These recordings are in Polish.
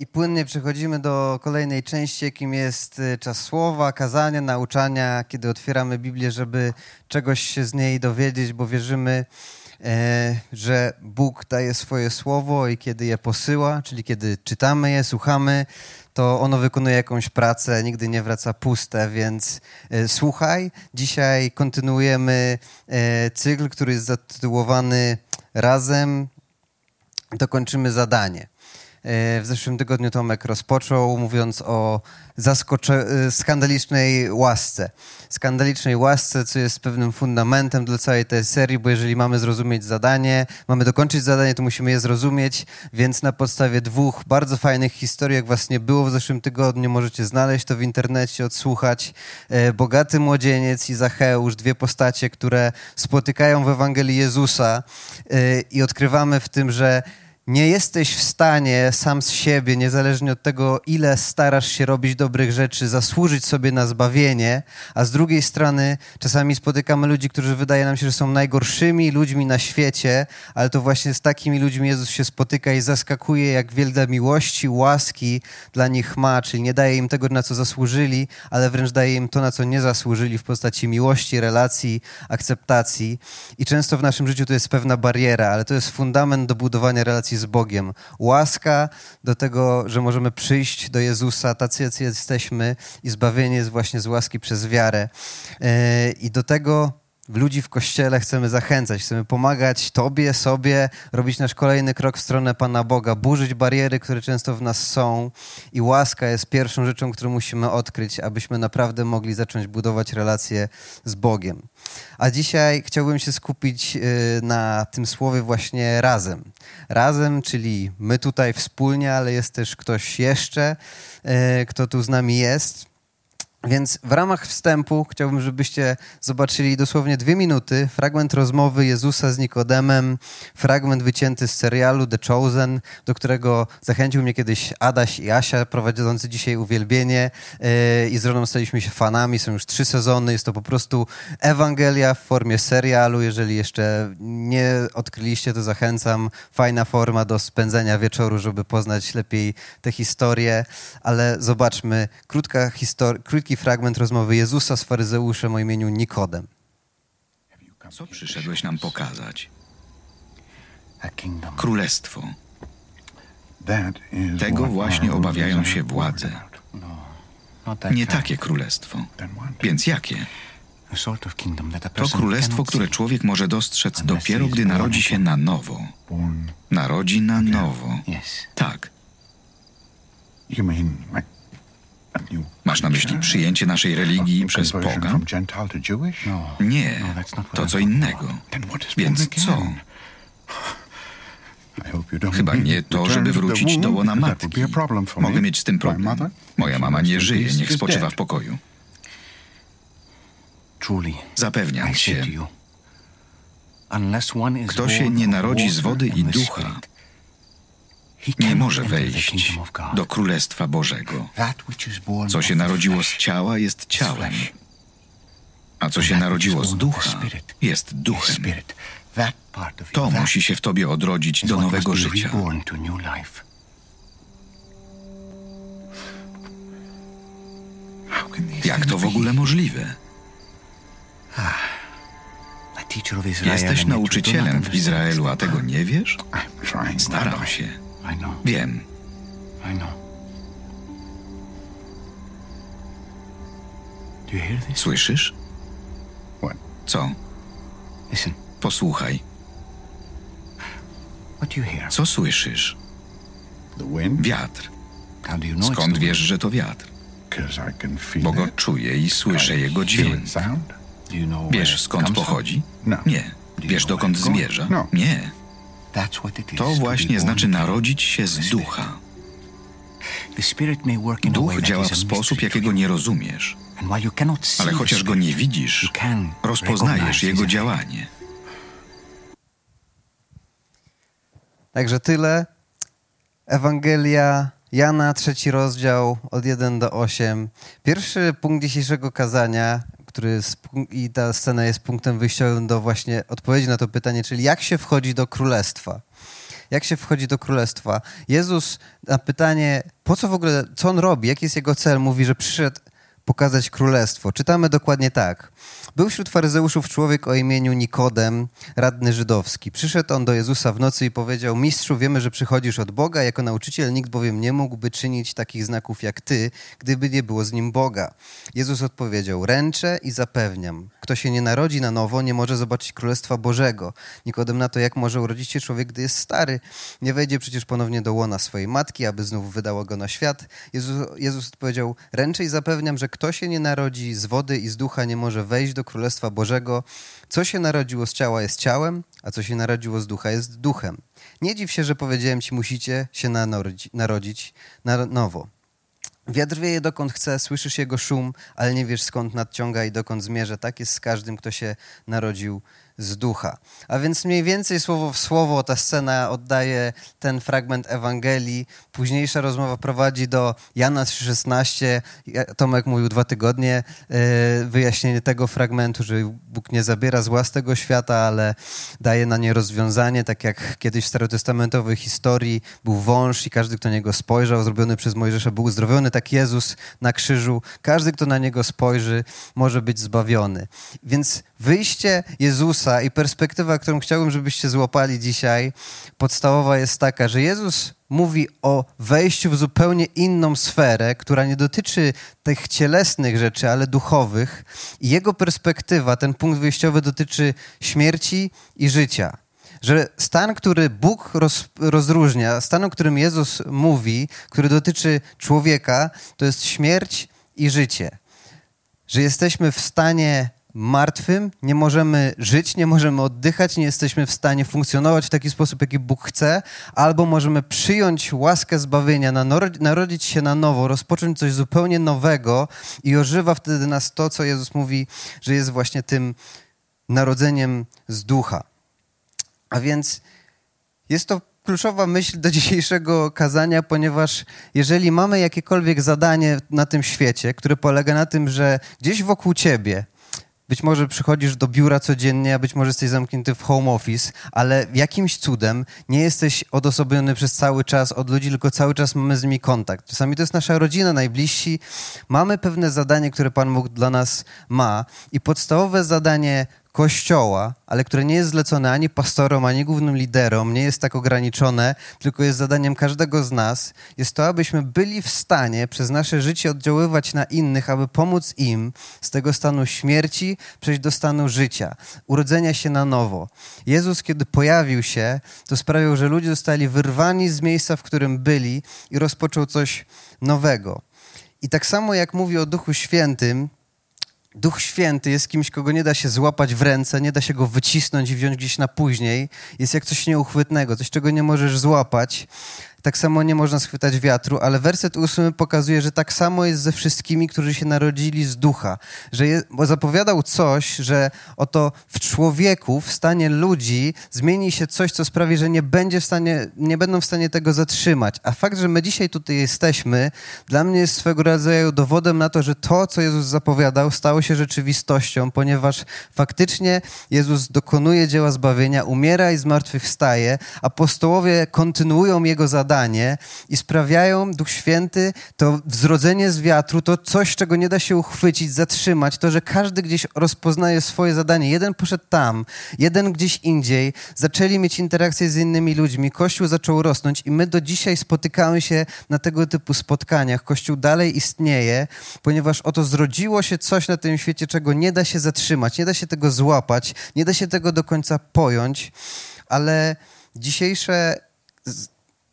I płynnie przechodzimy do kolejnej części, jakim jest y, czas słowa, kazania, nauczania, kiedy otwieramy Biblię, żeby czegoś się z niej dowiedzieć, bo wierzymy, e, że Bóg daje swoje słowo i kiedy je posyła, czyli kiedy czytamy je, słuchamy, to ono wykonuje jakąś pracę, nigdy nie wraca puste, więc e, słuchaj. Dzisiaj kontynuujemy e, cykl, który jest zatytułowany Razem dokończymy zadanie. E, w zeszłym tygodniu Tomek rozpoczął mówiąc o zaskocze- e, skandalicznej łasce. Skandalicznej łasce, co jest pewnym fundamentem dla całej tej serii, bo jeżeli mamy zrozumieć zadanie, mamy dokończyć zadanie, to musimy je zrozumieć, więc na podstawie dwóch bardzo fajnych historii, jak właśnie było w zeszłym tygodniu, możecie znaleźć to w internecie, odsłuchać. E, Bogaty młodzieniec i Zacheusz, dwie postacie, które spotykają w Ewangelii Jezusa i odkrywamy w tym, że nie jesteś w stanie sam z siebie, niezależnie od tego, ile starasz się robić dobrych rzeczy, zasłużyć sobie na zbawienie, a z drugiej strony czasami spotykamy ludzi, którzy wydaje nam się, że są najgorszymi ludźmi na świecie, ale to właśnie z takimi ludźmi Jezus się spotyka i zaskakuje, jak wiele miłości, łaski dla nich ma, czyli nie daje im tego, na co zasłużyli, ale wręcz daje im to, na co nie zasłużyli w postaci miłości, relacji, akceptacji. I często w naszym życiu to jest pewna bariera, ale to jest fundament do budowania relacji z Bogiem. Łaska do tego, że możemy przyjść do Jezusa, tacy jacy jesteśmy i zbawienie jest właśnie z łaski przez wiarę. E, I do tego ludzi w kościele chcemy zachęcać, chcemy pomagać Tobie, sobie, robić nasz kolejny krok w stronę Pana Boga, burzyć bariery, które często w nas są i łaska jest pierwszą rzeczą, którą musimy odkryć, abyśmy naprawdę mogli zacząć budować relacje z Bogiem. A dzisiaj chciałbym się skupić y, na tym słowie właśnie razem. Razem, czyli my tutaj wspólnie, ale jest też ktoś jeszcze, y, kto tu z nami jest. Więc w ramach wstępu chciałbym, żebyście zobaczyli dosłownie dwie minuty fragment rozmowy Jezusa z Nikodemem, fragment wycięty z serialu The Chosen, do którego zachęcił mnie kiedyś Adaś i Asia, prowadzący dzisiaj uwielbienie yy, i z żoną staliśmy się fanami, są już trzy sezony, jest to po prostu Ewangelia w formie serialu, jeżeli jeszcze nie odkryliście, to zachęcam, fajna forma do spędzenia wieczoru, żeby poznać lepiej tę historię, ale zobaczmy, krótka historia, krótki fragment rozmowy Jezusa z faryzeuszem o imieniu Nikodem. Co przyszedłeś nam pokazać? Królestwo. Tego właśnie obawiają się władze. Nie takie królestwo. Więc jakie? To królestwo, które człowiek może dostrzec dopiero, gdy narodzi się na nowo. Narodzi na nowo. Tak. Masz na myśli przyjęcie naszej religii przez Boga? Nie, to co innego. Więc co? Chyba nie to, żeby wrócić do łona matki. Mogę mieć z tym problem. Moja mama nie żyje, niech spoczywa w pokoju. Zapewniam cię, kto się nie narodzi z wody i ducha, nie może wejść do Królestwa Bożego. Co się narodziło z ciała, jest ciałem, a co się narodziło z ducha, jest duchem. To musi się w tobie odrodzić do nowego życia. Jak to w ogóle możliwe? Jesteś nauczycielem w Izraelu, a tego nie wiesz? Staram się. Wiem. Słyszysz? Co? Posłuchaj. Co słyszysz? Wiatr. Skąd wiesz, że to wiatr? Bo go czuję i słyszę jego dźwięk. Wiesz, skąd pochodzi? Nie. Wiesz, dokąd zmierza? Nie. To właśnie znaczy narodzić się z ducha. Duch działa w sposób, jakiego nie rozumiesz. Ale chociaż go nie widzisz, rozpoznajesz jego działanie. Także tyle. Ewangelia Jana, trzeci rozdział, od 1 do 8. Pierwszy punkt dzisiejszego kazania, który jest, i ta scena jest punktem wyjściowym do właśnie odpowiedzi na to pytanie, czyli jak się wchodzi do królestwa. Jak się wchodzi do królestwa? Jezus na pytanie, po co w ogóle, co on robi, jaki jest jego cel, mówi, że przyszedł pokazać królestwo. Czytamy dokładnie tak. Był wśród faryzeuszów człowiek o imieniu Nikodem, radny żydowski. Przyszedł on do Jezusa w nocy i powiedział: Mistrzu, wiemy, że przychodzisz od Boga, jako nauczyciel nikt bowiem nie mógłby czynić takich znaków jak ty, gdyby nie było z nim Boga. Jezus odpowiedział: Ręczę i zapewniam, kto się nie narodzi na nowo, nie może zobaczyć Królestwa Bożego. Nikodem na to, jak może urodzić się człowiek, gdy jest stary, nie wejdzie przecież ponownie do łona swojej matki, aby znów wydała go na świat. Jezus, Jezus odpowiedział: Ręczę i zapewniam, że kto się nie narodzi z wody i z ducha, nie może wejść do Królestwa Bożego. Co się narodziło z ciała jest ciałem, a co się narodziło z ducha jest duchem. Nie dziw się, że powiedziałem ci, musicie się narodzić na nowo. Wiatr wieje dokąd chce, słyszysz jego szum, ale nie wiesz skąd nadciąga i dokąd zmierza. Tak jest z każdym, kto się narodził z ducha. A więc mniej więcej słowo w słowo ta scena oddaje ten fragment Ewangelii. Późniejsza rozmowa prowadzi do Jana 3,16. Tomek mówił dwa tygodnie e, wyjaśnienie tego fragmentu, że Bóg nie zabiera zła z tego świata, ale daje na nie rozwiązanie, tak jak kiedyś w starotestamentowej historii był wąż i każdy, kto na niego spojrzał, zrobiony przez Mojżesza, był uzdrowiony. Tak Jezus na krzyżu, każdy, kto na niego spojrzy, może być zbawiony. Więc wyjście Jezusa i perspektywa, którą chciałbym, żebyście złapali dzisiaj, podstawowa jest taka, że Jezus mówi o wejściu w zupełnie inną sferę, która nie dotyczy tych cielesnych rzeczy, ale duchowych. I jego perspektywa, ten punkt wyjściowy dotyczy śmierci i życia. Że stan, który Bóg roz, rozróżnia, stan, o którym Jezus mówi, który dotyczy człowieka, to jest śmierć i życie. Że jesteśmy w stanie martwym, nie możemy żyć, nie możemy oddychać, nie jesteśmy w stanie funkcjonować w taki sposób, jaki Bóg chce, albo możemy przyjąć łaskę zbawienia, narodzić się na nowo, rozpocząć coś zupełnie nowego i ożywa wtedy nas to, co Jezus mówi, że jest właśnie tym narodzeniem z ducha. A więc jest to kluczowa myśl do dzisiejszego kazania, ponieważ jeżeli mamy jakiekolwiek zadanie na tym świecie, które polega na tym, że gdzieś wokół ciebie być może przychodzisz do biura codziennie, a być może jesteś zamknięty w home office, ale jakimś cudem nie jesteś odosobniony przez cały czas od ludzi, tylko cały czas mamy z nimi kontakt. Czasami to jest nasza rodzina, najbliżsi. Mamy pewne zadanie, które Pan Bóg dla nas ma i podstawowe zadanie Kościoła, ale które nie jest zlecone ani pastorom, ani głównym liderom, nie jest tak ograniczone, tylko jest zadaniem każdego z nas, jest to, abyśmy byli w stanie przez nasze życie oddziaływać na innych, aby pomóc im z tego stanu śmierci przejść do stanu życia, urodzenia się na nowo. Jezus, kiedy pojawił się, to sprawił, że ludzie zostali wyrwani z miejsca, w którym byli i rozpoczął coś nowego. I tak samo jak mówi o Duchu Świętym, Duch Święty jest kimś, kogo nie da się złapać w ręce, nie da się go wycisnąć i wziąć gdzieś na później. Jest jak coś nieuchwytnego, coś, czego nie możesz złapać. Tak samo nie można schwytać wiatru, ale werset ósmy pokazuje, że tak samo jest ze wszystkimi, którzy się narodzili z ducha. Że je, bo zapowiadał coś, że oto w człowieku, w stanie ludzi zmieni się coś, co sprawi, że nie, będzie w stanie, nie będą w stanie tego zatrzymać. A fakt, że my dzisiaj tutaj jesteśmy, dla mnie jest swego rodzaju dowodem na to, że to, co Jezus zapowiadał, stało się rzeczywistością, ponieważ faktycznie Jezus dokonuje dzieła zbawienia, umiera i zmartwychwstaje, apostołowie kontynuują Jego zadanie, zadanie i sprawiają, Duch Święty, to wzrodzenie z wiatru, to coś, czego nie da się uchwycić, zatrzymać, to, że każdy gdzieś rozpoznaje swoje zadanie. Jeden poszedł tam, jeden gdzieś indziej, zaczęli mieć interakcje z innymi ludźmi, Kościół zaczął rosnąć i my do dzisiaj spotykamy się na tego typu spotkaniach. Kościół dalej istnieje, ponieważ oto zrodziło się coś na tym świecie, czego nie da się zatrzymać, nie da się tego złapać, nie da się tego do końca pojąć, ale dzisiejsze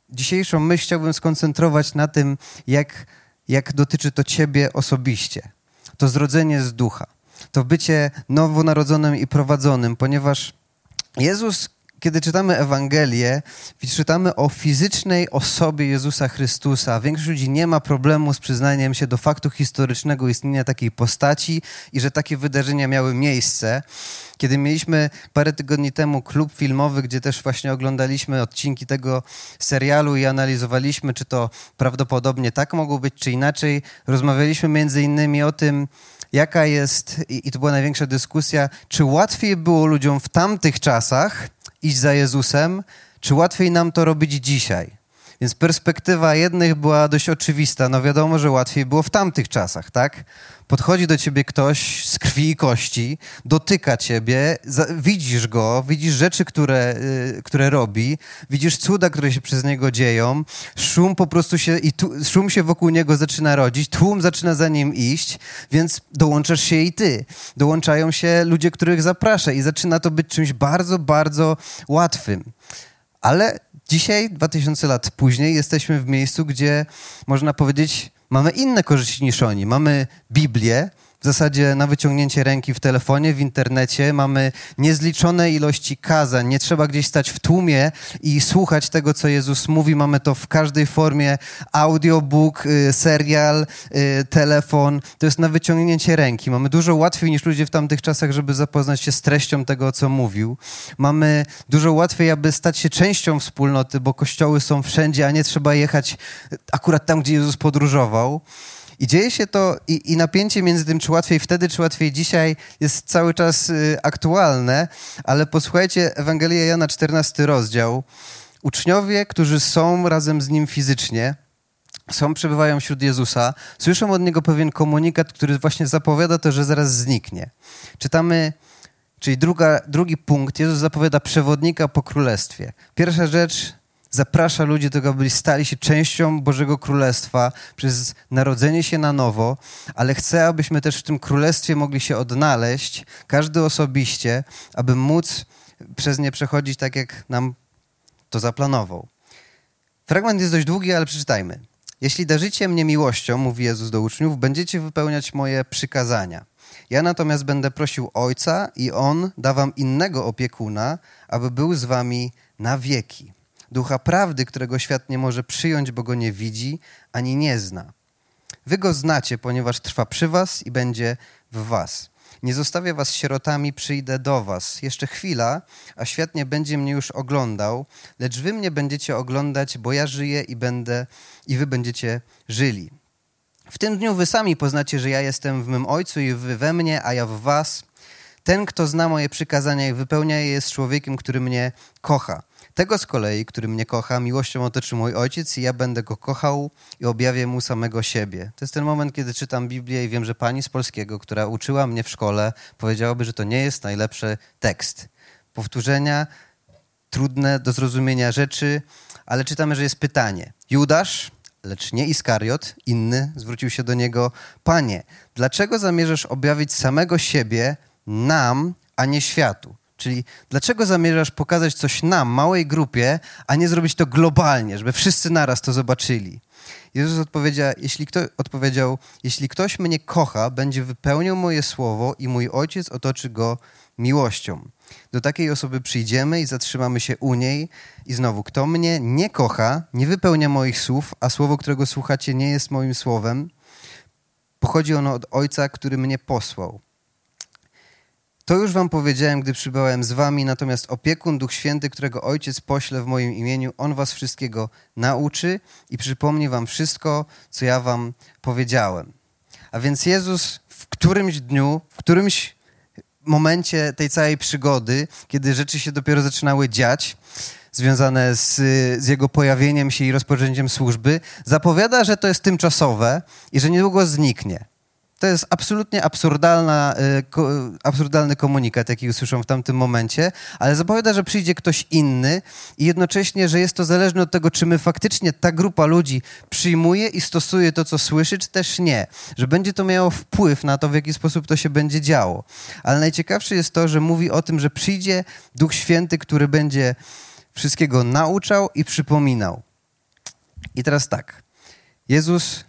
dzisiejszą myśl chciałbym skoncentrować na tym, jak, jak dotyczy to ciebie osobiście. To zrodzenie z ducha, to bycie nowonarodzonym i prowadzonym, ponieważ Jezus, kiedy czytamy Ewangelię, czytamy o fizycznej osobie Jezusa Chrystusa. Większość ludzi nie ma problemu z przyznaniem się do faktu historycznego istnienia takiej postaci i że takie wydarzenia miały miejsce. Kiedy mieliśmy parę tygodni temu klub filmowy, gdzie też właśnie oglądaliśmy odcinki tego serialu i analizowaliśmy, czy to prawdopodobnie tak mogło być, czy inaczej, rozmawialiśmy między innymi o tym, jaka jest, i to była największa dyskusja, czy łatwiej było ludziom w tamtych czasach iść za Jezusem, czy łatwiej nam to robić dzisiaj? Więc perspektywa jednych była dość oczywista. No wiadomo, że łatwiej było w tamtych czasach, tak? Podchodzi do ciebie ktoś z krwi i kości, dotyka ciebie, widzisz go, widzisz rzeczy, które, y, które robi, widzisz cuda, które się przez niego dzieją, szum po prostu się, i tu, szum się wokół niego zaczyna rodzić, tłum zaczyna za nim iść, więc dołączasz się i ty. Dołączają się ludzie, których zaprasza i zaczyna to być czymś bardzo, bardzo łatwym. Ale dzisiaj, 2000 lat później, jesteśmy w miejscu, gdzie można powiedzieć, mamy inne korzyści niż oni. Mamy Biblię, zasadzie na wyciągnięcie ręki w telefonie, w internecie. Mamy niezliczone ilości kazań. Nie trzeba gdzieś stać w tłumie i słuchać tego, co Jezus mówi. Mamy to w każdej formie. Audiobook, y, serial, y, telefon. To jest na wyciągnięcie ręki. Mamy dużo łatwiej niż ludzie w tamtych czasach, żeby zapoznać się z treścią tego, co mówił. Mamy dużo łatwiej, aby stać się częścią wspólnoty, bo kościoły są wszędzie, a nie trzeba jechać akurat tam, gdzie Jezus podróżował. I dzieje się to, i, i, napięcie między tym, czy łatwiej wtedy, czy łatwiej dzisiaj, jest cały czas y, aktualne, ale posłuchajcie Ewangelia Jana, 14 rozdział. Uczniowie, którzy są razem z nim fizycznie, są, przebywają wśród Jezusa, słyszą od niego pewien komunikat, który właśnie zapowiada to, że zaraz zniknie. Czytamy, czyli druga, drugi punkt, Jezus zapowiada przewodnika po królestwie. Pierwsza rzecz, zaprasza ludzi do tego, aby stali się częścią Bożego Królestwa przez narodzenie się na nowo, ale chce, abyśmy też w tym Królestwie mogli się odnaleźć, każdy osobiście, aby móc przez nie przechodzić tak, jak nam to zaplanował. Fragment jest dość długi, ale przeczytajmy. Jeśli darzycie mnie miłością, mówi Jezus do uczniów, będziecie wypełniać moje przykazania. Ja natomiast będę prosił Ojca i On da wam innego opiekuna, aby był z wami na wieki ducha prawdy, którego świat nie może przyjąć, bo go nie widzi ani nie zna. Wy go znacie, ponieważ trwa przy was i będzie w was. Nie zostawię was sierotami, przyjdę do was. Jeszcze chwila, a świat nie będzie mnie już oglądał, lecz wy mnie będziecie oglądać, bo ja żyję i będę i wy będziecie żyli. W tym dniu wy sami poznacie, że ja jestem w mym Ojcu i wy we mnie, a ja w was. Ten, kto zna moje przykazania i wypełnia je, jest człowiekiem, który mnie kocha. Tego z kolei, który mnie kocha, miłością otoczy mój ojciec i ja będę go kochał i objawię mu samego siebie. To jest ten moment, kiedy czytam Biblię i wiem, że pani z polskiego, która uczyła mnie w szkole, powiedziałaby, że to nie jest najlepszy tekst. Powtórzenia, trudne do zrozumienia rzeczy, ale czytamy, że jest pytanie. Judasz, lecz nie Iskariot, inny, zwrócił się do niego: Panie, dlaczego zamierzasz objawić samego siebie nam, a nie światu? Czyli dlaczego zamierzasz pokazać coś nam, małej grupie, a nie zrobić to globalnie, żeby wszyscy naraz to zobaczyli? Jezus odpowiedział jeśli, kto, odpowiedział, jeśli ktoś mnie kocha, będzie wypełniał moje słowo i mój ojciec otoczy go miłością. Do takiej osoby przyjdziemy i zatrzymamy się u niej. I znowu, kto mnie nie kocha, nie wypełnia moich słów, a słowo, którego słuchacie, nie jest moim słowem, pochodzi ono od Ojca, który mnie posłał. To już wam powiedziałem, gdy przybyłem z wami, natomiast opiekun Duch Święty, którego Ojciec pośle w moim imieniu, On was wszystkiego nauczy i przypomni wam wszystko, co ja wam powiedziałem. A więc Jezus w którymś dniu, w którymś momencie tej całej przygody, kiedy rzeczy się dopiero zaczynały dziać, związane z, z, jego pojawieniem się i rozpoczęciem służby, zapowiada, że to jest tymczasowe i że niedługo zniknie. To jest absolutnie absurdalna, y, absurdalny komunikat, jaki usłyszą w tamtym momencie, ale zapowiada, że przyjdzie ktoś inny i jednocześnie, że jest to zależne od tego, czy my faktycznie ta grupa ludzi przyjmuje i stosuje to, co słyszy, czy też nie. Że będzie to miało wpływ na to, w jaki sposób to się będzie działo. Ale najciekawsze jest to, że mówi o tym, że przyjdzie Duch Święty, który będzie wszystkiego nauczał i przypominał. I teraz tak. Jezus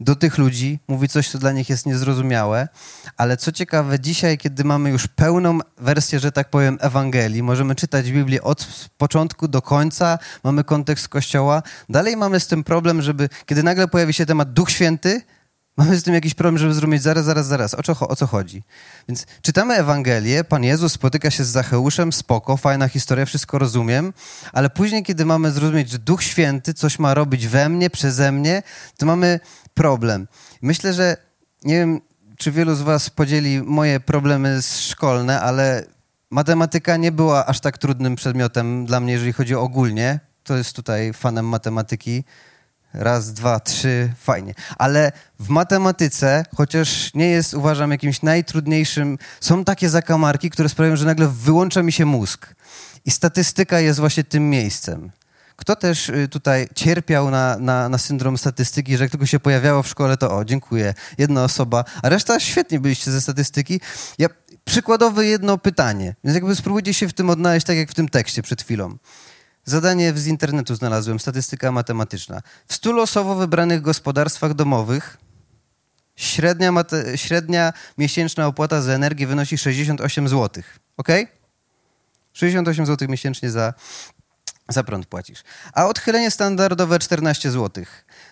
do tych ludzi, mówi coś, co dla nich jest niezrozumiałe, ale co ciekawe, dzisiaj, kiedy mamy już pełną wersję, że tak powiem, Ewangelii, możemy czytać Biblię od początku do końca, mamy kontekst Kościoła, dalej mamy z tym problem, żeby, kiedy nagle pojawi się temat Duch Święty, Mamy z tym jakiś problem, żeby zrozumieć zaraz, zaraz, zaraz, o co, o co chodzi. Więc czytamy Ewangelię, Pan Jezus spotyka się z Zacheuszem, spoko, fajna historia, wszystko rozumiem, ale później, kiedy mamy zrozumieć, że Duch Święty coś ma robić we mnie, przeze mnie, to mamy problem. Myślę, że nie wiem, czy wielu z was podzieli moje problemy szkolne, ale matematyka nie była aż tak trudnym przedmiotem dla mnie, jeżeli chodzi ogólnie. To jest tutaj fanem matematyki. Raz, dwa, trzy, fajnie. Ale w matematyce, chociaż nie jest, uważam, jakimś najtrudniejszym, są takie zakamarki, które sprawiają, że nagle wyłącza mi się mózg. I statystyka jest właśnie tym miejscem. Kto też y, tutaj cierpiał na, na, na syndrom statystyki, że jak tylko się pojawiało w szkole, to o, dziękuję, jedna osoba, a reszta świetnie byliście ze statystyki. Ja, przykładowe jedno pytanie, więc jakby spróbujcie się w tym odnaleźć, tak jak w tym tekście przed chwilą. Zadanie z internetu znalazłem, statystyka matematyczna. W stu losowo wybranych gospodarstwach domowych średnia, średnia miesięczna opłata za energię wynosi 68 zł. Ok? 68 zł miesięcznie za, za prąd płacisz. A odchylenie standardowe 14 zł.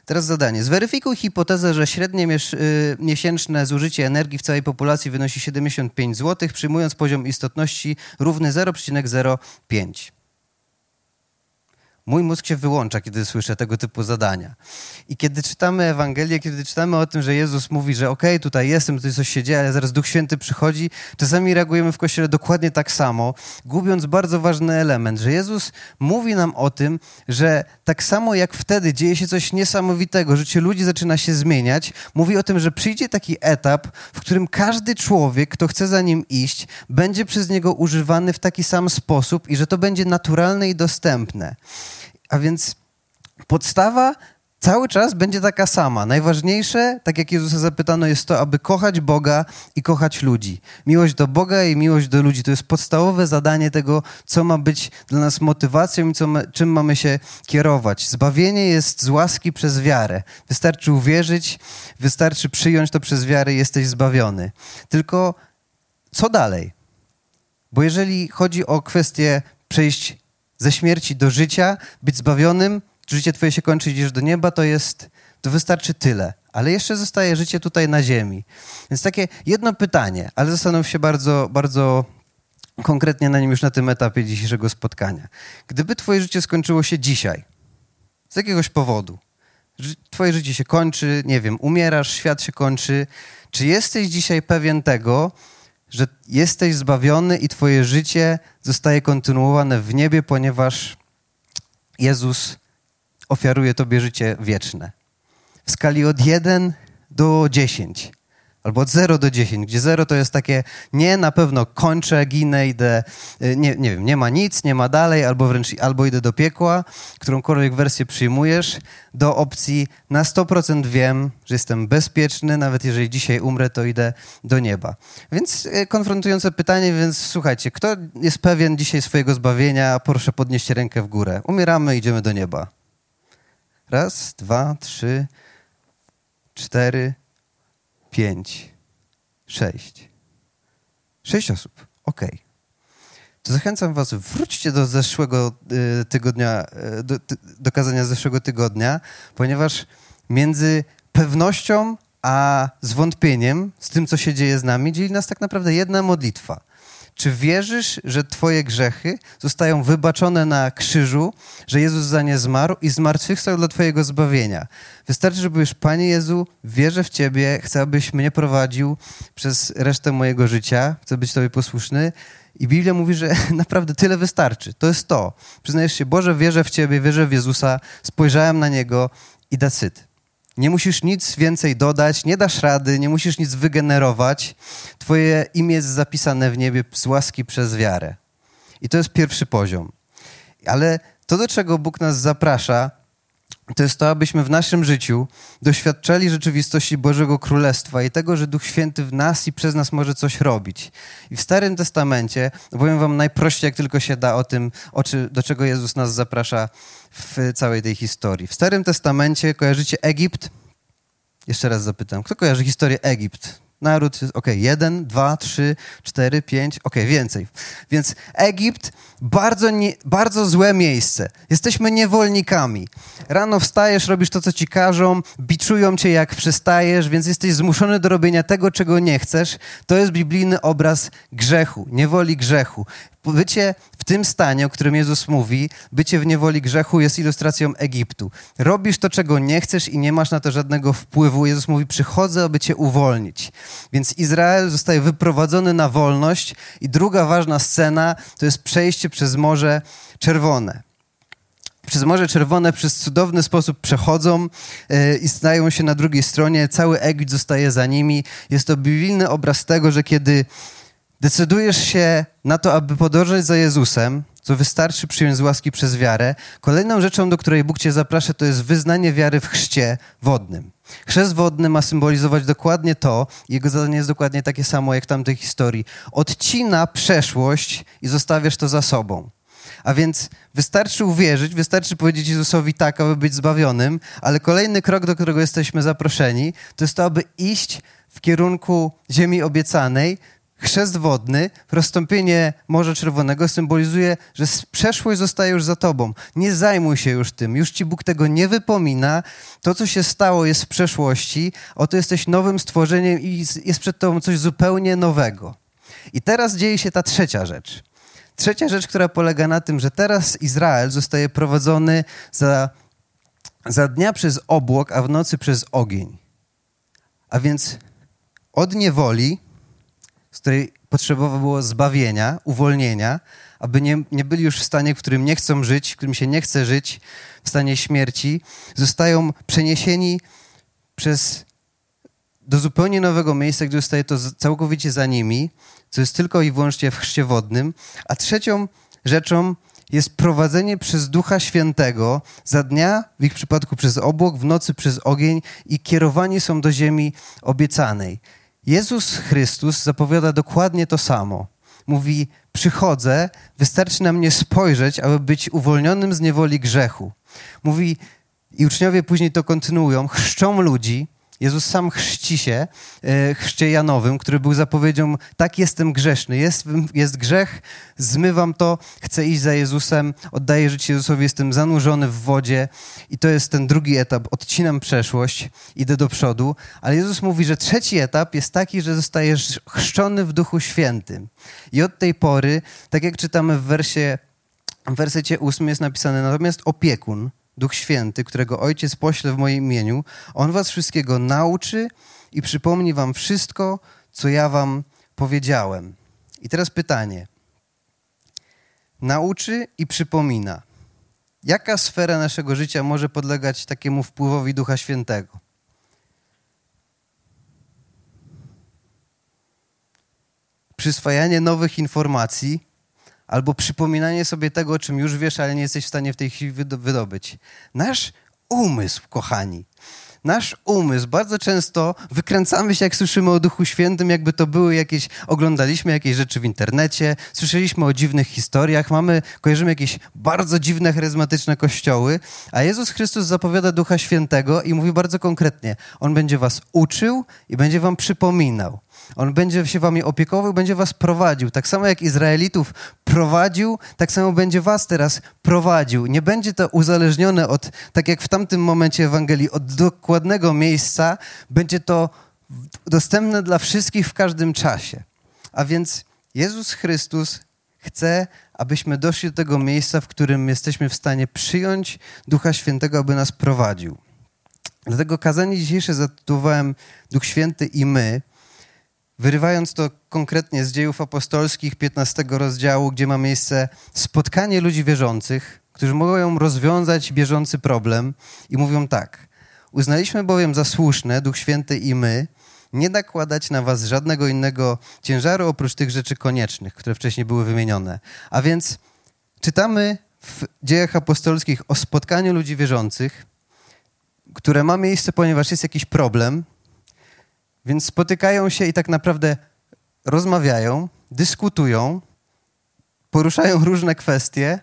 Teraz zadanie. Zweryfikuj hipotezę, że średnie y, miesięczne zużycie energii w całej populacji wynosi 75 zł, przyjmując poziom istotności równy 0,05 mój mózg się wyłącza, kiedy słyszę tego typu zadania. I kiedy czytamy Ewangelię, kiedy czytamy o tym, że Jezus mówi, że okej, okay, tutaj jestem, tutaj coś się dzieje, ale zaraz Duch Święty przychodzi, czasami reagujemy w Kościele dokładnie tak samo, gubiąc bardzo ważny element, że Jezus mówi nam o tym, że tak samo jak wtedy dzieje się coś niesamowitego, życie ludzi zaczyna się zmieniać, mówi o tym, że przyjdzie taki etap, w którym każdy człowiek, kto chce za nim iść, będzie przez niego używany w taki sam sposób i że to będzie naturalne i dostępne. A więc podstawa cały czas będzie taka sama. Najważniejsze, tak jak Jezusa zapytano, jest to, aby kochać Boga i kochać ludzi. Miłość do Boga i miłość do ludzi to jest podstawowe zadanie tego, co ma być dla nas motywacją i co ma, czym mamy się kierować. Zbawienie jest z łaski przez wiarę. Wystarczy uwierzyć, wystarczy przyjąć to przez wiarę jesteś zbawiony. Tylko co dalej? Bo jeżeli chodzi o kwestię przejść ze śmierci do życia, być zbawionym, życie twoje się kończy, idziesz do nieba, to jest, to wystarczy tyle. Ale jeszcze zostaje życie tutaj na ziemi. Więc takie jedno pytanie, ale zastanów się bardzo, bardzo konkretnie na nim już na tym etapie dzisiejszego spotkania. Gdyby twoje życie skończyło się dzisiaj, z jakiegoś powodu, twoje życie się kończy, nie wiem, umierasz, świat się kończy, czy jesteś dzisiaj pewien tego, że jesteś zbawiony i Twoje życie zostaje kontynuowane w niebie, ponieważ Jezus ofiaruje Tobie życie wieczne. W skali od 1 do 10 albo od 0 do 10, gdzie 0 to jest takie nie, na pewno kończę, ginę, idę, y, nie, nie wiem, nie ma nic, nie ma dalej, albo wręcz albo idę do piekła, którąkolwiek wersję przyjmujesz, do opcji na 100% wiem, że jestem bezpieczny, nawet jeżeli dzisiaj umrę, to idę do nieba. Więc y, konfrontujące pytanie, więc słuchajcie, kto jest pewien dzisiaj swojego zbawienia, proszę podnieść rękę w górę. Umieramy, idziemy do nieba. Raz, dwa, trzy, cztery, pięć, sześć. Sześć osób. Ok. To zachęcam was, wróćcie do zeszłego y, tygodnia, y, do, do kazania zeszłego tygodnia, ponieważ między pewnością a zwątpieniem z tym, co się dzieje z nami, dzieli nas tak naprawdę jedna modlitwa. Czy wierzysz, że Twoje grzechy zostają wybaczone na krzyżu, że Jezus za nie zmarł i zmartwychwstał dla Twojego zbawienia? Wystarczy, że powiesz, Panie Jezu, wierzę w Ciebie, chcę, abyś mnie prowadził przez resztę mojego życia, chcę być Tobie posłuszny. I Biblia mówi, że naprawdę tyle wystarczy. To jest to. Przyznajesz się, Boże, wierzę w Ciebie, wierzę w Jezusa, spojrzałem na Niego i dacyt. Nie musisz nic więcej dodać, nie dasz rady, nie musisz nic wygenerować. Twoje imię jest zapisane w niebie z łaski przez wiarę. I to jest pierwszy poziom. Ale to, do czego Bóg nas zaprasza, to jest to, abyśmy w naszym życiu doświadczali rzeczywistości Bożego Królestwa i tego, że Duch Święty w nas i przez nas może coś robić. I w Starym Testamencie, powiem wam najprościej, jak tylko się da o tym, o czy, do czego Jezus nas zaprasza w całej tej historii. W Starym Testamencie kojarzycie Egipt? Jeszcze raz zapytam, kto kojarzy historię Egipt? Naród, ok, jeden, dwa, trzy, cztery, pięć, ok, więcej. Więc Egipt bardzo, nie, bardzo złe miejsce. Jesteśmy niewolnikami. Rano wstajesz, robisz to, co ci każą, biczują cię, jak przestajesz, więc jesteś zmuszony do robienia tego, czego nie chcesz. To jest biblijny obraz grzechu, niewoli grzechu. Bycie w tym stanie, o którym Jezus mówi, bycie w niewoli grzechu jest ilustracją Egiptu. Robisz to, czego nie chcesz i nie masz na to żadnego wpływu. Jezus mówi, przychodzę, aby cię uwolnić. Więc Izrael zostaje wyprowadzony na wolność i druga ważna scena to jest przejście przez Morze Czerwone przez Morze Czerwone przez cudowny sposób przechodzą yy, i stają się na drugiej stronie. Cały Egipt zostaje za nimi. Jest to biblijny obraz tego, że kiedy decydujesz się na to, aby podążać za Jezusem, co wystarczy przyjąć z łaski przez wiarę, kolejną rzeczą, do której Bóg cię zaprasza, to jest wyznanie wiary w chrzcie wodnym. Chrzest wodny ma symbolizować dokładnie to, jego zadanie jest dokładnie takie samo jak w tamtej historii. Odcina przeszłość i zostawiasz to za sobą. A więc wystarczy uwierzyć, wystarczy powiedzieć Jezusowi tak, aby być zbawionym, ale kolejny krok, do którego jesteśmy zaproszeni, to jest to, aby iść w kierunku ziemi obiecanej, chrzest wodny, rozstąpienie Morza Czerwonego symbolizuje, że przeszłość zostaje już za tobą. Nie zajmuj się już tym. Już ci Bóg tego nie wypomina. To, co się stało, jest w przeszłości. Oto jesteś nowym stworzeniem i jest przed tobą coś zupełnie nowego. I teraz dzieje się ta trzecia rzecz. Trzecia rzecz, która polega na tym, że teraz Izrael zostaje prowadzony za, za dnia przez obłok, a w nocy przez ogień. A więc od niewoli z której potrzebowało było zbawienia, uwolnienia, aby nie, nie byli już w stanie, w którym nie chcą żyć, w którym się nie chce żyć, w stanie śmierci, zostają przeniesieni przez do zupełnie nowego miejsca, gdzie zostaje to całkowicie za nimi, co jest tylko i wyłącznie w chrzcie wodnym. A trzecią rzeczą jest prowadzenie przez Ducha Świętego za dnia, w ich przypadku przez obłok, w nocy przez ogień i kierowani są do ziemi obiecanej. Jezus Chrystus zapowiada dokładnie to samo. Mówi: Przychodzę, wystarczy na mnie spojrzeć, aby być uwolnionym z niewoli grzechu. Mówi, i uczniowie później to kontynuują, chrzczą ludzi, Jezus sam chrzci się e, chrzcie który był zapowiedzią, tak jestem grzeszny, jest, jest grzech, zmywam to, chcę iść za Jezusem, oddaję życie Jezusowi, jestem zanurzony w wodzie. I to jest ten drugi etap, odcinam przeszłość, idę do przodu, ale Jezus mówi, że trzeci etap jest taki, że zostajesz chrzczony w Duchu Świętym. I od tej pory, tak jak czytamy w wersie w wersecie ósmym jest napisane, natomiast opiekun, Duch Święty, którego Ojciec pośle w moim imieniu, On was wszystkiego nauczy i przypomni wam wszystko, co ja wam powiedziałem. I teraz pytanie. Nauczy i przypomina. Jaka sfera naszego życia może podlegać takiemu wpływowi Ducha Świętego? Przyswajanie nowych informacji albo przypominanie sobie tego, o czym już wiesz, ale nie jesteś w stanie w tej chwili wydobyć. Nasz umysł, kochani, nasz umysł bardzo często wykręcamy się, jak słyszymy o Duchu Świętym, jakby to były jakieś, oglądaliśmy jakieś rzeczy w internecie, słyszeliśmy o dziwnych historiach, mamy, kojarzymy jakieś bardzo dziwne, charyzmatyczne kościoły, a Jezus Chrystus zapowiada Ducha Świętego i mówi bardzo konkretnie, On będzie was uczył i będzie wam przypominał. On będzie się wami opiekował, będzie was prowadził. Tak samo jak Izraelitów prowadził, tak samo będzie was teraz prowadził. Nie będzie to uzależnione od, tak jak w tamtym momencie Ewangelii, od dokładnego miejsca. Będzie to dostępne dla wszystkich w każdym czasie. A więc Jezus Chrystus chce, abyśmy doszli do tego miejsca, w którym jesteśmy w stanie przyjąć Ducha Świętego, aby nas prowadził. Dlatego kazanie dzisiejsze zatytułowałem Duch Święty i my, Wyrywając to konkretnie z dziejów apostolskich 15 rozdziału, gdzie ma miejsce spotkanie ludzi wierzących, którzy mogą rozwiązać bieżący problem i mówią tak. Uznaliśmy bowiem za słuszne, Duch Święty i my, nie nakładać na was żadnego innego ciężaru oprócz tych rzeczy koniecznych, które wcześniej były wymienione. A więc czytamy w dziejach apostolskich o spotkaniu ludzi wierzących, które ma miejsce, ponieważ jest jakiś problem – więc spotykają się i tak naprawdę rozmawiają, dyskutują, poruszają różne kwestie,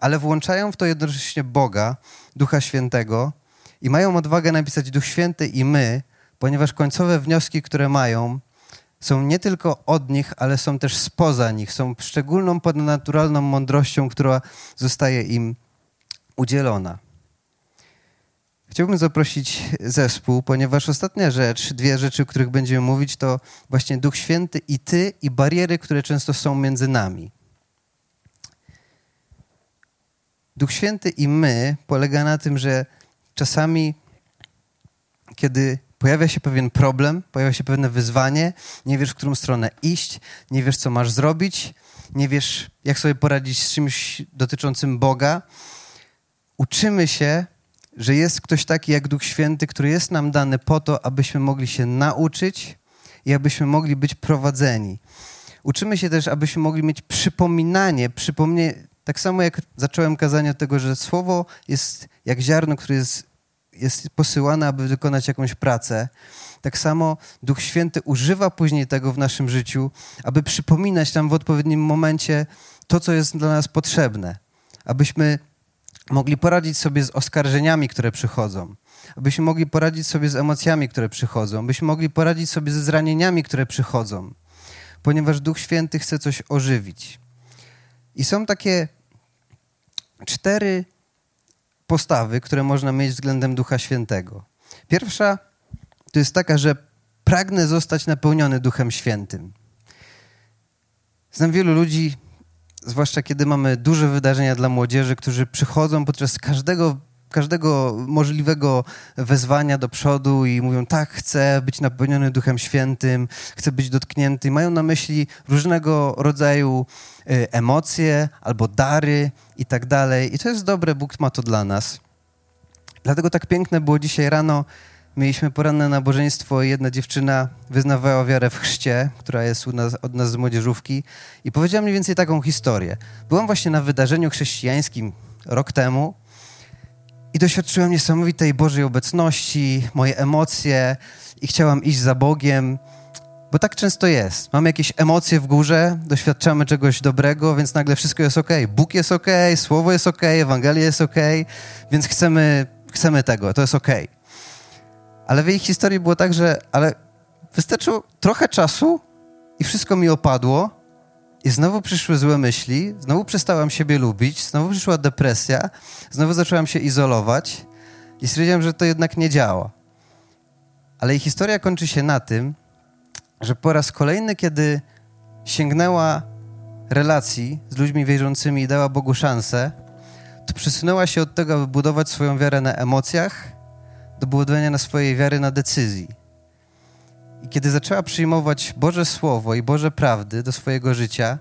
ale włączają w to jednocześnie Boga, Ducha Świętego i mają odwagę napisać Duch Święty i my, ponieważ końcowe wnioski, które mają, są nie tylko od nich, ale są też spoza nich. Są szczególną ponadnaturalną mądrością, która zostaje im udzielona. Chciałbym zaprosić zespół, ponieważ ostatnia rzecz, dwie rzeczy, o których będziemy mówić, to właśnie Duch Święty i Ty i bariery, które często są między nami. Duch Święty i my polega na tym, że czasami, kiedy pojawia się pewien problem, pojawia się pewne wyzwanie, nie wiesz, w którą stronę iść, nie wiesz, co masz zrobić, nie wiesz, jak sobie poradzić z czymś dotyczącym Boga, uczymy się, że jest ktoś taki jak Duch Święty, który jest nam dany po to, abyśmy mogli się nauczyć i abyśmy mogli być prowadzeni. Uczymy się też, abyśmy mogli mieć przypominanie, przypomnienie, tak samo jak zacząłem kazanie od tego, że słowo jest jak ziarno, które jest, jest posyłane, aby wykonać jakąś pracę. Tak samo Duch Święty używa później tego w naszym życiu, aby przypominać nam w odpowiednim momencie to, co jest dla nas potrzebne. Abyśmy mogli poradzić sobie z oskarżeniami, które przychodzą. Abyśmy mogli poradzić sobie z emocjami, które przychodzą. Abyśmy mogli poradzić sobie ze zranieniami, które przychodzą. Ponieważ Duch Święty chce coś ożywić. I są takie cztery postawy, które można mieć względem Ducha Świętego. Pierwsza to jest taka, że pragnę zostać napełniony Duchem Świętym. Znam wielu ludzi, zwłaszcza kiedy mamy duże wydarzenia dla młodzieży, którzy przychodzą podczas każdego, każdego możliwego wezwania do przodu i mówią: Tak, chcę być napełniony Duchem Świętym, chcę być dotknięty. Mają na myśli różnego rodzaju y, emocje albo dary i tak dalej. I to jest dobre, Bóg ma to dla nas. Dlatego tak piękne było dzisiaj rano Mieliśmy poranne nabożeństwo i jedna dziewczyna wyznawała wiarę w chrzcie, która jest nas, od nas z młodzieżówki i powiedziała mniej więcej taką historię. Byłam właśnie na wydarzeniu chrześcijańskim rok temu i doświadczyłam niesamowitej Bożej obecności, moje emocje i chciałam iść za Bogiem, bo tak często jest. Mamy jakieś emocje w górze, doświadczamy czegoś dobrego, więc nagle wszystko jest ok. Bóg jest ok, Słowo jest ok, Ewangelia jest ok, więc chcemy, chcemy tego, to jest ok. Ale w jej historii było tak, że ale wystarczyło trochę czasu i wszystko mi opadło i znowu przyszły złe myśli, znowu przestałam siebie lubić, znowu przyszła depresja, znowu zaczęłam się izolować i stwierdziłam, że to jednak nie działa. Ale jej historia kończy się na tym, że po raz kolejny, kiedy sięgnęła relacji z ludźmi wierzącymi i dała Bogu szansę, to przesunęła się od tego, aby budować swoją wiarę na emocjach do budowania swojej wiary na decyzji. I kiedy zaczęła przyjmować Boże Słowo i Boże prawdy do swojego życia,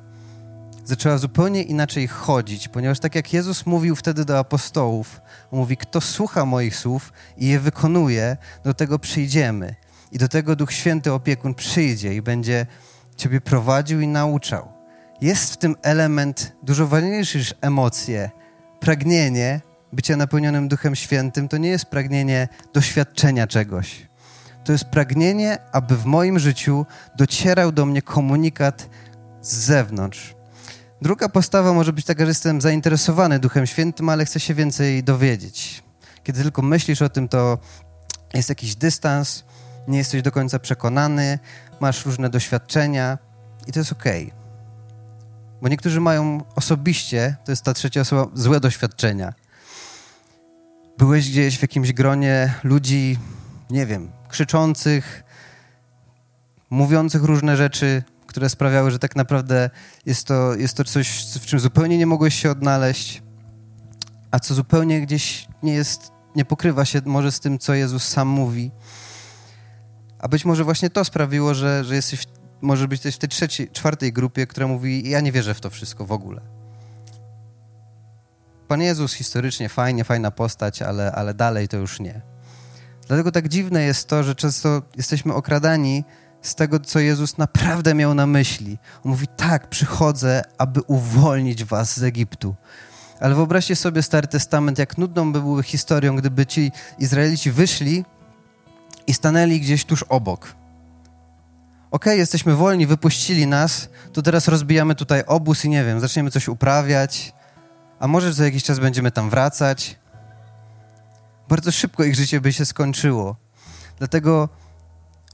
zaczęła zupełnie inaczej chodzić, ponieważ tak jak Jezus mówił wtedy do apostołów, mówi, kto słucha moich słów i je wykonuje, do tego przyjdziemy. I do tego Duch Święty opiekun przyjdzie i będzie Ciebie prowadził i nauczał. Jest w tym element dużo ważniejszy niż emocje, pragnienie, bycia napełnionym Duchem Świętym to nie jest pragnienie doświadczenia czegoś. To jest pragnienie, aby w moim życiu docierał do mnie komunikat z zewnątrz. Druga postawa może być taka, że jestem zainteresowany Duchem Świętym, ale chcę się więcej dowiedzieć. Kiedy tylko myślisz o tym, to jest jakiś dystans, nie jesteś do końca przekonany, masz różne doświadczenia i to jest. Okay. Bo niektórzy mają osobiście, to jest ta trzecia osoba, złe doświadczenia byłeś gdzieś w jakimś gronie ludzi, nie wiem, krzyczących, mówiących różne rzeczy, które sprawiały, że tak naprawdę jest to, jest to coś, w czym zupełnie nie mogłeś się odnaleźć, a co zupełnie gdzieś nie jest, nie pokrywa się może z tym, co Jezus sam mówi. A być może właśnie to sprawiło, że, że jesteś, może być też w tej trzeciej, czwartej grupie, która mówi, ja nie wierzę w to wszystko w ogóle. Pan Jezus historycznie fajnie, fajna postać, ale, ale dalej to już nie. Dlatego tak dziwne jest to, że często jesteśmy okradani z tego, co Jezus naprawdę miał na myśli. On mówi: Tak, przychodzę, aby uwolnić was z Egiptu. Ale wyobraźcie sobie Stary Testament, jak nudną by były historią, gdyby ci Izraelici wyszli i stanęli gdzieś tuż obok. Okay, jesteśmy wolni, wypuścili nas, to teraz rozbijamy tutaj obóz i nie wiem, zaczniemy coś uprawiać, a może za jakiś czas będziemy tam wracać. Bardzo szybko ich życie by się skończyło. Dlatego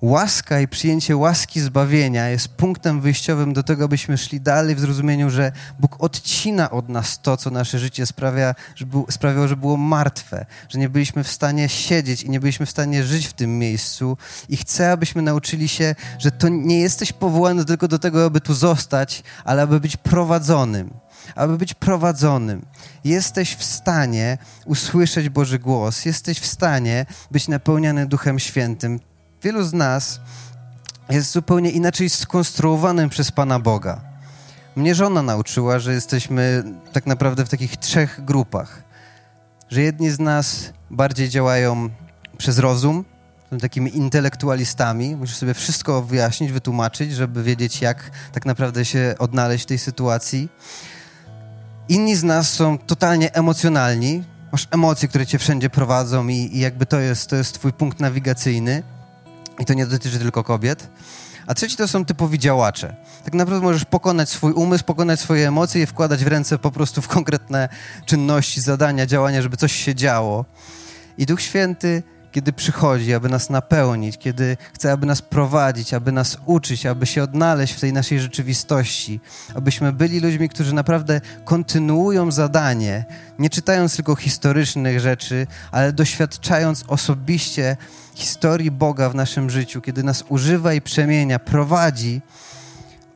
łaska i przyjęcie łaski zbawienia jest punktem wyjściowym do tego, abyśmy szli dalej w zrozumieniu, że Bóg odcina od nas to, co nasze życie sprawia, że sprawiało, że było martwe, że nie byliśmy w stanie siedzieć i nie byliśmy w stanie żyć w tym miejscu. I chcę, abyśmy nauczyli się, że to nie jesteś powołany tylko do tego, aby tu zostać, ale aby być prowadzonym aby być prowadzonym. Jesteś w stanie usłyszeć Boży głos, jesteś w stanie być napełniany Duchem Świętym. Wielu z nas jest zupełnie inaczej skonstruowanym przez Pana Boga. Mnie żona nauczyła, że jesteśmy tak naprawdę w takich trzech grupach. Że jedni z nas bardziej działają przez rozum, są takimi intelektualistami. Musisz sobie wszystko wyjaśnić, wytłumaczyć, żeby wiedzieć, jak tak naprawdę się odnaleźć w tej sytuacji. Inni z nas są totalnie emocjonalni. Masz emocje, które cię wszędzie prowadzą i, i jakby to jest, to jest twój punkt nawigacyjny. I to nie dotyczy tylko kobiet. A trzeci to są typowi działacze. Tak naprawdę możesz pokonać swój umysł, pokonać swoje emocje i wkładać w ręce po prostu w konkretne czynności, zadania, działania, żeby coś się działo. I Duch Święty kiedy przychodzi, aby nas napełnić, kiedy chce, aby nas prowadzić, aby nas uczyć, aby się odnaleźć w tej naszej rzeczywistości, abyśmy byli ludźmi, którzy naprawdę kontynuują zadanie, nie czytając tylko historycznych rzeczy, ale doświadczając osobiście historii Boga w naszym życiu, kiedy nas używa i przemienia, prowadzi,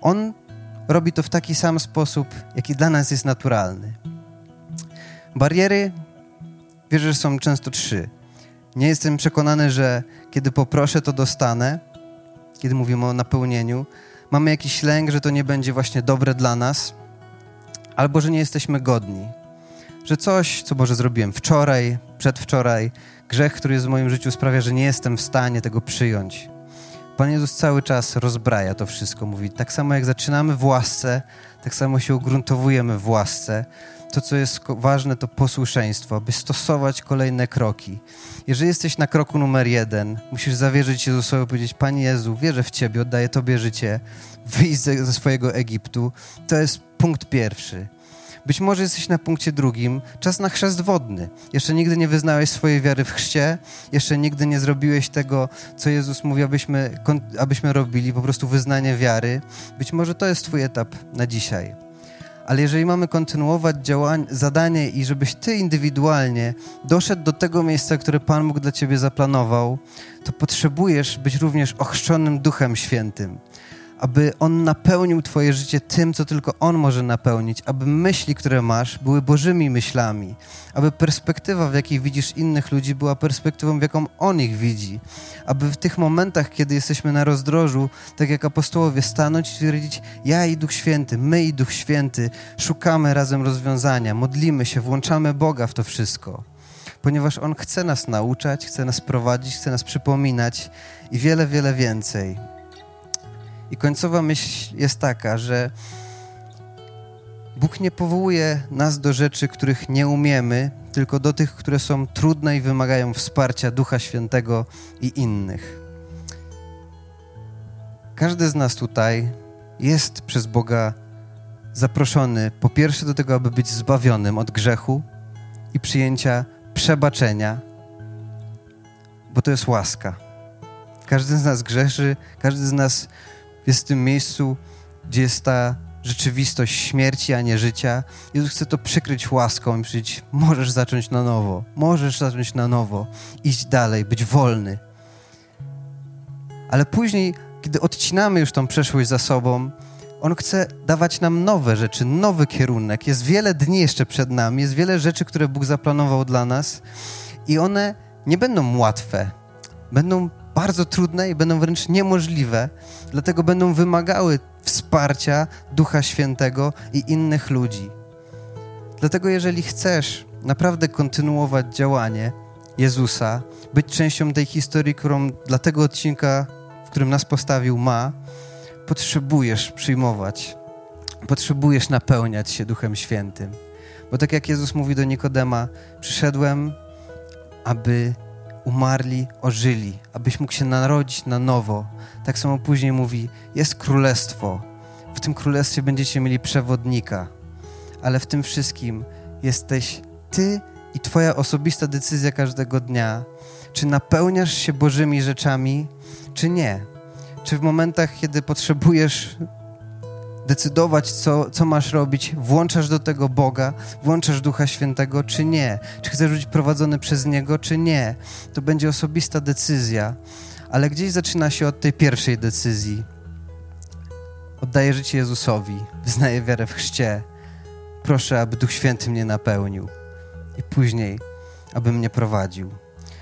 On robi to w taki sam sposób, jaki dla nas jest naturalny. Bariery, wierzę, że są często trzy nie jestem przekonany, że kiedy poproszę, to dostanę, kiedy mówimy o napełnieniu. Mamy jakiś lęk, że to nie będzie właśnie dobre dla nas, albo że nie jesteśmy godni. Że coś, co może zrobiłem wczoraj, przedwczoraj, grzech, który jest w moim życiu, sprawia, że nie jestem w stanie tego przyjąć. Pan Jezus cały czas rozbraja to wszystko. Mówi, tak samo jak zaczynamy w łasce, tak samo się ugruntowujemy w łasce to, co jest ważne, to posłuszeństwo, by stosować kolejne kroki. Jeżeli jesteś na kroku numer jeden, musisz zawierzyć Jezusowi i powiedzieć: Panie Jezu, wierzę w Ciebie, oddaję Tobie życie, wyjść ze, ze swojego Egiptu. To jest punkt pierwszy. Być może jesteś na punkcie drugim, czas na chrzest wodny. Jeszcze nigdy nie wyznałeś swojej wiary w chrzcie, jeszcze nigdy nie zrobiłeś tego, co Jezus mówi, abyśmy, abyśmy robili, po prostu wyznanie wiary. Być może to jest Twój etap na dzisiaj. Ale jeżeli mamy kontynuować działanie, zadanie i żebyś ty indywidualnie doszedł do tego miejsca, które Pan Bóg dla ciebie zaplanował, to potrzebujesz być również ochrzczonym Duchem Świętym aby On napełnił Twoje życie tym, co tylko On może napełnić, aby myśli, które masz, były Bożymi myślami, aby perspektywa, w jakiej widzisz innych ludzi, była perspektywą, w jaką On ich widzi, aby w tych momentach, kiedy jesteśmy na rozdrożu, tak jak apostołowie, stanąć i stwierdzić: Ja i Duch Święty, my i Duch Święty, szukamy razem rozwiązania, modlimy się, włączamy Boga w to wszystko ponieważ On chce nas nauczać, chce nas prowadzić, chce nas przypominać i wiele, wiele więcej. I końcowa myśl jest taka, że Bóg nie powołuje nas do rzeczy, których nie umiemy, tylko do tych, które są trudne i wymagają wsparcia Ducha Świętego i innych. Każdy z nas tutaj jest przez Boga zaproszony po pierwsze do tego, aby być zbawionym od grzechu i przyjęcia przebaczenia, bo to jest łaska. Każdy z nas grzeszy, każdy z nas jest w tym miejscu, gdzie jest ta rzeczywistość śmierci, a nie życia. Jezus chce to przykryć łaską i powiedzieć, możesz zacząć na nowo, możesz zacząć na nowo, iść dalej, być wolny. Ale później, kiedy odcinamy już tą przeszłość za sobą, On chce dawać nam nowe rzeczy, nowy kierunek. Jest wiele dni jeszcze przed nami, jest wiele rzeczy, które Bóg zaplanował dla nas i one nie będą łatwe. Będą bardzo trudne i będą wręcz niemożliwe, dlatego będą wymagały wsparcia Ducha Świętego i innych ludzi. Dlatego, jeżeli chcesz naprawdę kontynuować działanie Jezusa, być częścią tej historii, którą dla tego odcinka, w którym nas postawił, ma, potrzebujesz przyjmować, potrzebujesz napełniać się Duchem Świętym. Bo tak jak Jezus mówi do Nikodema, przyszedłem, aby umarli ożyli, abyś mógł się narodzić na nowo. Tak samo później mówi: Jest królestwo. W tym królestwie będziecie mieli przewodnika, ale w tym wszystkim jesteś ty i Twoja osobista decyzja każdego dnia, czy napełniasz się Bożymi rzeczami, czy nie. Czy w momentach, kiedy potrzebujesz decydować, co, co masz robić, włączasz do tego Boga, włączasz Ducha Świętego, czy nie. Czy chcesz być prowadzony przez Niego, czy nie. To będzie osobista decyzja, ale gdzieś zaczyna się od tej pierwszej decyzji. Oddaję życie Jezusowi, wyznaję wiarę w chrzcie. Proszę, aby Duch Święty mnie napełnił i później, aby mnie prowadził.